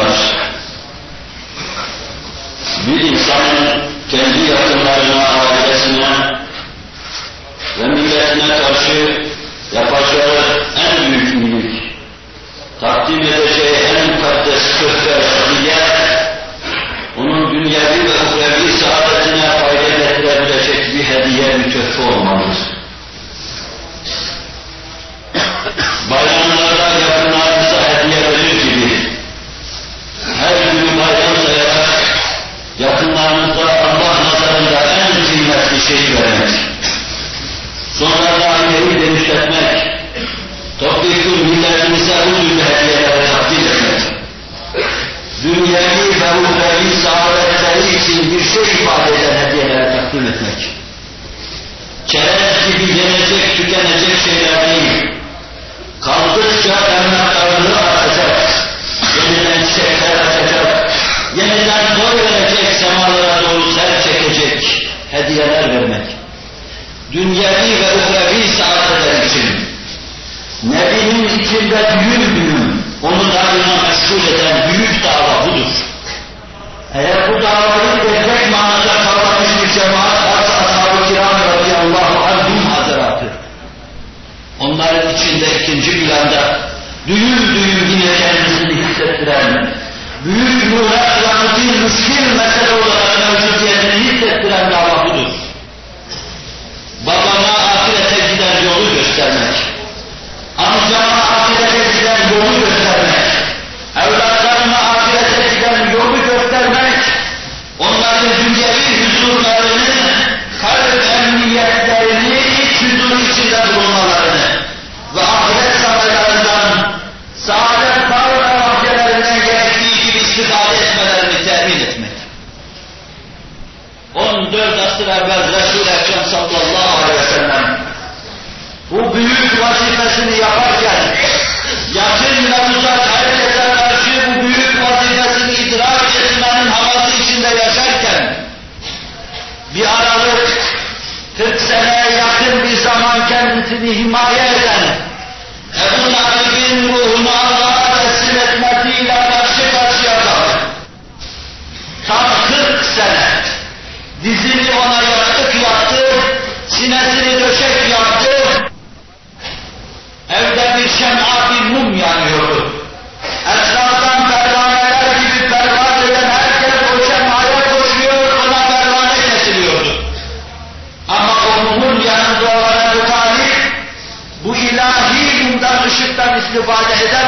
Müslümanlar, bir insanın kendi yakınlarına, ailesine ve milletine karşı yapacağı en büyük iyilik, takdim edeceği en mukaddes hediye, onun dünyevi ve uhrevi saadetine fayda getirebilecek bir hediye, bir köfte olmalıdır. Bayramlarda yakınlarınıza hediye verir gibi, her günü bayram sayarak yakınlarınıza Allah nazarında en kıymetli şeyi vermek, sonra da aileyi genişletmek, topyekun milletimize bu türlü hediyeleri takdim etmek, dünyevi ve uhrevi saadetleri için bir şey ifade eden hediyeleri takdim etmek, çerez gibi yenecek, tükenecek şeyler değil, kaldıkça emlaklarını artacak, yeniden çiçekler açacak, yeniden boy verecek, semalara doğru ser çekecek hediyeler vermek. Dünyevi ve uhrevi saadetler için Nebi'nin içinde büyük büyüm, onu daima meşgul eden büyük dava budur. Eğer bu davayı gerçek manada kavramış bir cemaat Onların içinde ikinci planda düğüm düğüm yine kendisini hissettiren, büyük muğlaklarını bir müşkil mesele olarak mevcudiyetini hissettiren dava budur. Babama ahirete giden yolu göstermek, amcama ahirete giden yolu göstermek, evlatlarıma ahirete giden yolu göstermek, onların dünyevi huzurlarını, kalp emniyetlerini iç huzur içinde bulunmalarını ve ahiret saraylarından saadet var ve vahyelerine gerektiği gibi istifade etmelerini temin etmek. 14 asır evvel Resul-i Ekrem sallallahu aleyhi ve sellem bu büyük vazifesini yaparken yakın ve uzak herkese karşı bu büyük vazifesini idrak etmenin havası içinde yaşarken bir aralık 40 seneye yakın bir zaman kendisini himaye eden مباجہدہ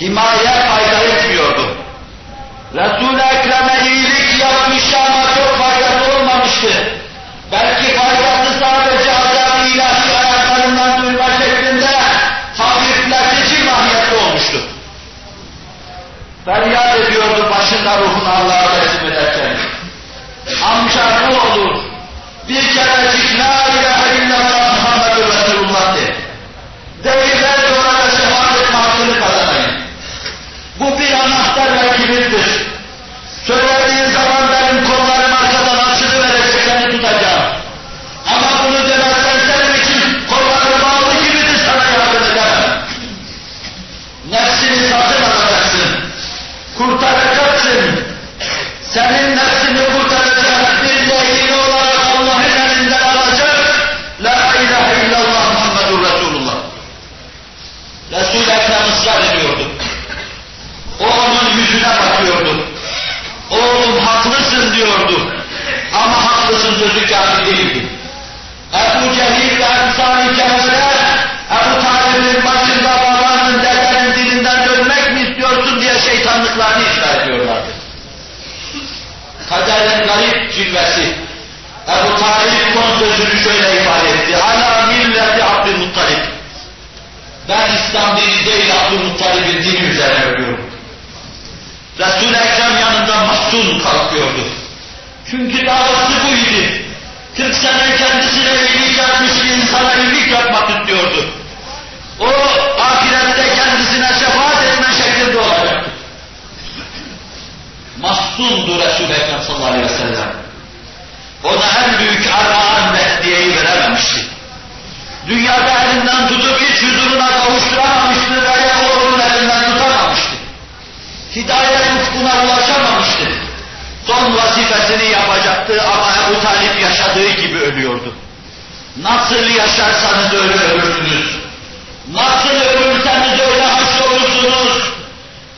Himaye fayda etmiyordu. Resul-i Ekrem'e iyilik yapmıştı ama çok faydası olmamıştı. Belki faydası sadece azab-ı ilahi ayaklarından duyma şeklinde hafifletici mahiyette olmuştu. Feryat ediyordu başında ruhunu Allah'a teslim ederken. Amca ne olur bir kerecik la isyan ediyorduk. O onun yüzüne bakıyordu. Oğlum haklısın diyordu. Ama haklısın sözü kâfi değildi. Ebu Cehil ve Ensari Cemal'e Ebu Talib'in başında babanın dedenin dilinden dönmek mi istiyorsun diye şeytanlıklarını ifşa ediyorlardı. Kaderin garip cilvesi. Ebu Talib son sözünü şöyle ifade etti. Hala milleti Abdülmuttalip. Ben İslam dini değil Abdülmuttalib'in dini üzerine ölüyorum. Resul-i Ekrem yanında mahzun kalkıyordu. Çünkü davası buydu. 40 sene kendisine iyilik yapmış bir insana iyilik yapmak istiyordu. O ahirette kendisine şefaat etme şeklinde olacaktı. Mahzundu Resul-i Ekrem sallallahu aleyhi ve sellem. Ona en büyük armağan ve hediyeyi verememişti. Dünyada elinden tutup iç huzuruna kavuşturamamıştı ve oğlunun elinden tutamamıştı. Hidayet ufkuna ulaşamamıştı. Son vazifesini yapacaktı ama Ebu Talip yaşadığı gibi ölüyordu. Nasıl yaşarsanız öyle ölürsünüz. Nasıl ölürseniz öyle haşrolursunuz.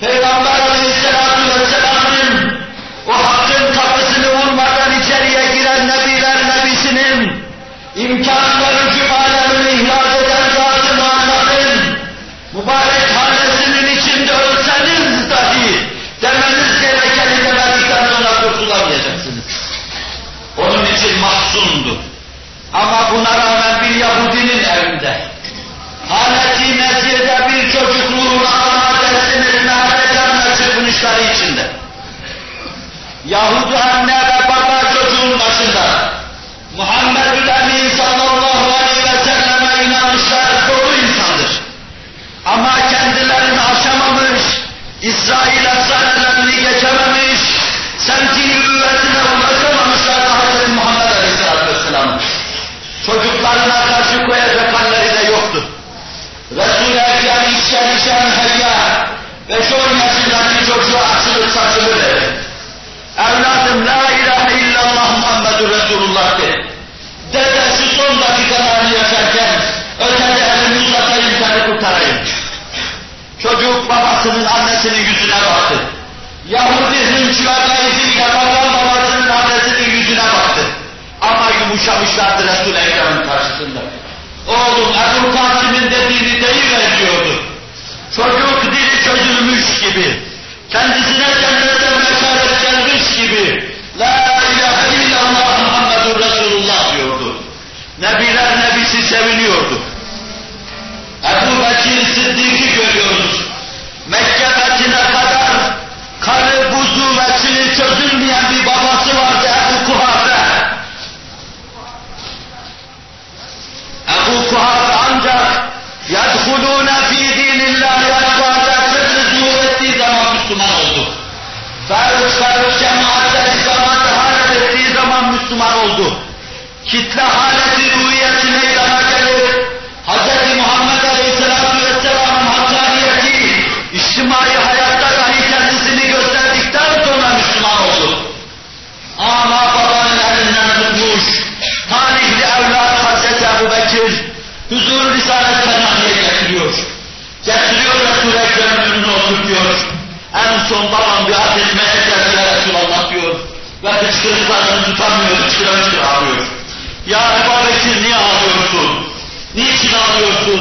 Peygamber Aleyhisselatü Vesselam'ın o hakkın kapısını vurmadan içeriye giren Nebiler Nebisi'nin ihraz eden zat-ı muannatın mübarek hanesinin içinde ölseniz dahi demeniz gerekeni demedikten sonra kurtulamayacaksınız. Onun için mahzundu. Ama buna rağmen bir Yahudinin evinde haleti neziyede bir çocuk ruhuna ana teslim etme heyecanla çırpınışları içinde. Yahudi anne İsrail efsanelerini geçememiş, semti nübüvvetine babasının annesinin yüzüne baktı. Yahudi hınç ve gayziyle babam babasının annesinin yüzüne baktı. Ama yumuşamışlardı Resul-i Ekrem'in karşısında. Oğlum Ebu Kasım'ın dediğini deyiver diyordu. Çocuk dili çözülmüş gibi, kendisine cennetten Ebu Kuhafe ancak يَدْخُلُونَ ف۪ي دِينِ اللّٰهِ اَفْوَاجًا sırrı zuhur ettiği zaman Müslüman oldu. Faruk faruk cemaatle İslam'a halet ettiği zaman Müslüman oldu. Kitle haleti ruhiyeti meydana gelir. Hz. Muhammed Aleyhisselatü Vesselam'ın hakkaniyeti, içtimai hayatta Risalet Fenahi'ye getiriyor. Getiriyor Resul-i Ekrem'in önüne oturtuyor. En son babam bir etmeye geldiler Resulallah diyor. Ve hıçkırıklarını tutamıyor, hıçkıra hıçkıra ağlıyor. Ya Ebu Bekir niye ağlıyorsun? Niçin ağlıyorsun?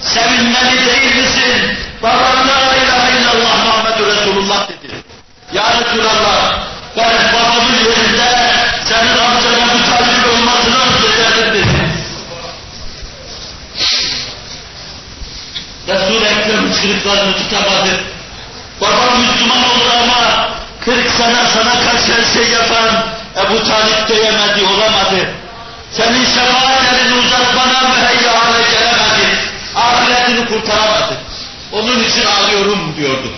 Sevinmeli değil misin? Babam la ilahe illallah Muhammedur Resulullah dedi. Ya Resulallah Resul-i Ekrem hıçkırıklarını tutamadı. Babam Müslüman oldu ama 40 sene sana kaç her şey yapan Ebu Talip diyemedi, olamadı. Senin şefaatlerini uzatmana müheyya hale gelemedi. Ahiretini kurtaramadı. Onun için ağlıyorum diyordu.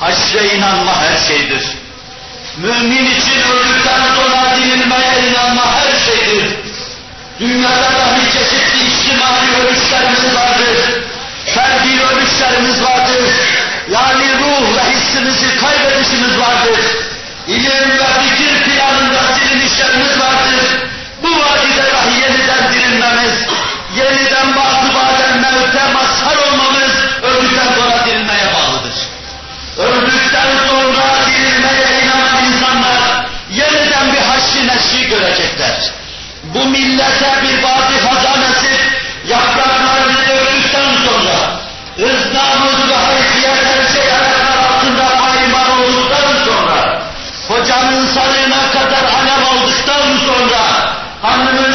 Haşre inanma her şeydir. Mümin için öldükten sonra dirilmeye inanma her şeydir. Dünyada dahi çeşitli içtimai ölüşlerimiz vardır. Ferdi ölüşlerimiz vardır. Yani ruh ve hissimizi kaybedişimiz vardır. İlim ve fikir planında silinişlerimiz vardır. Bu vadide dahi yeniden dirilmemiz, sarığına kadar alev aldıktan sonra hanımın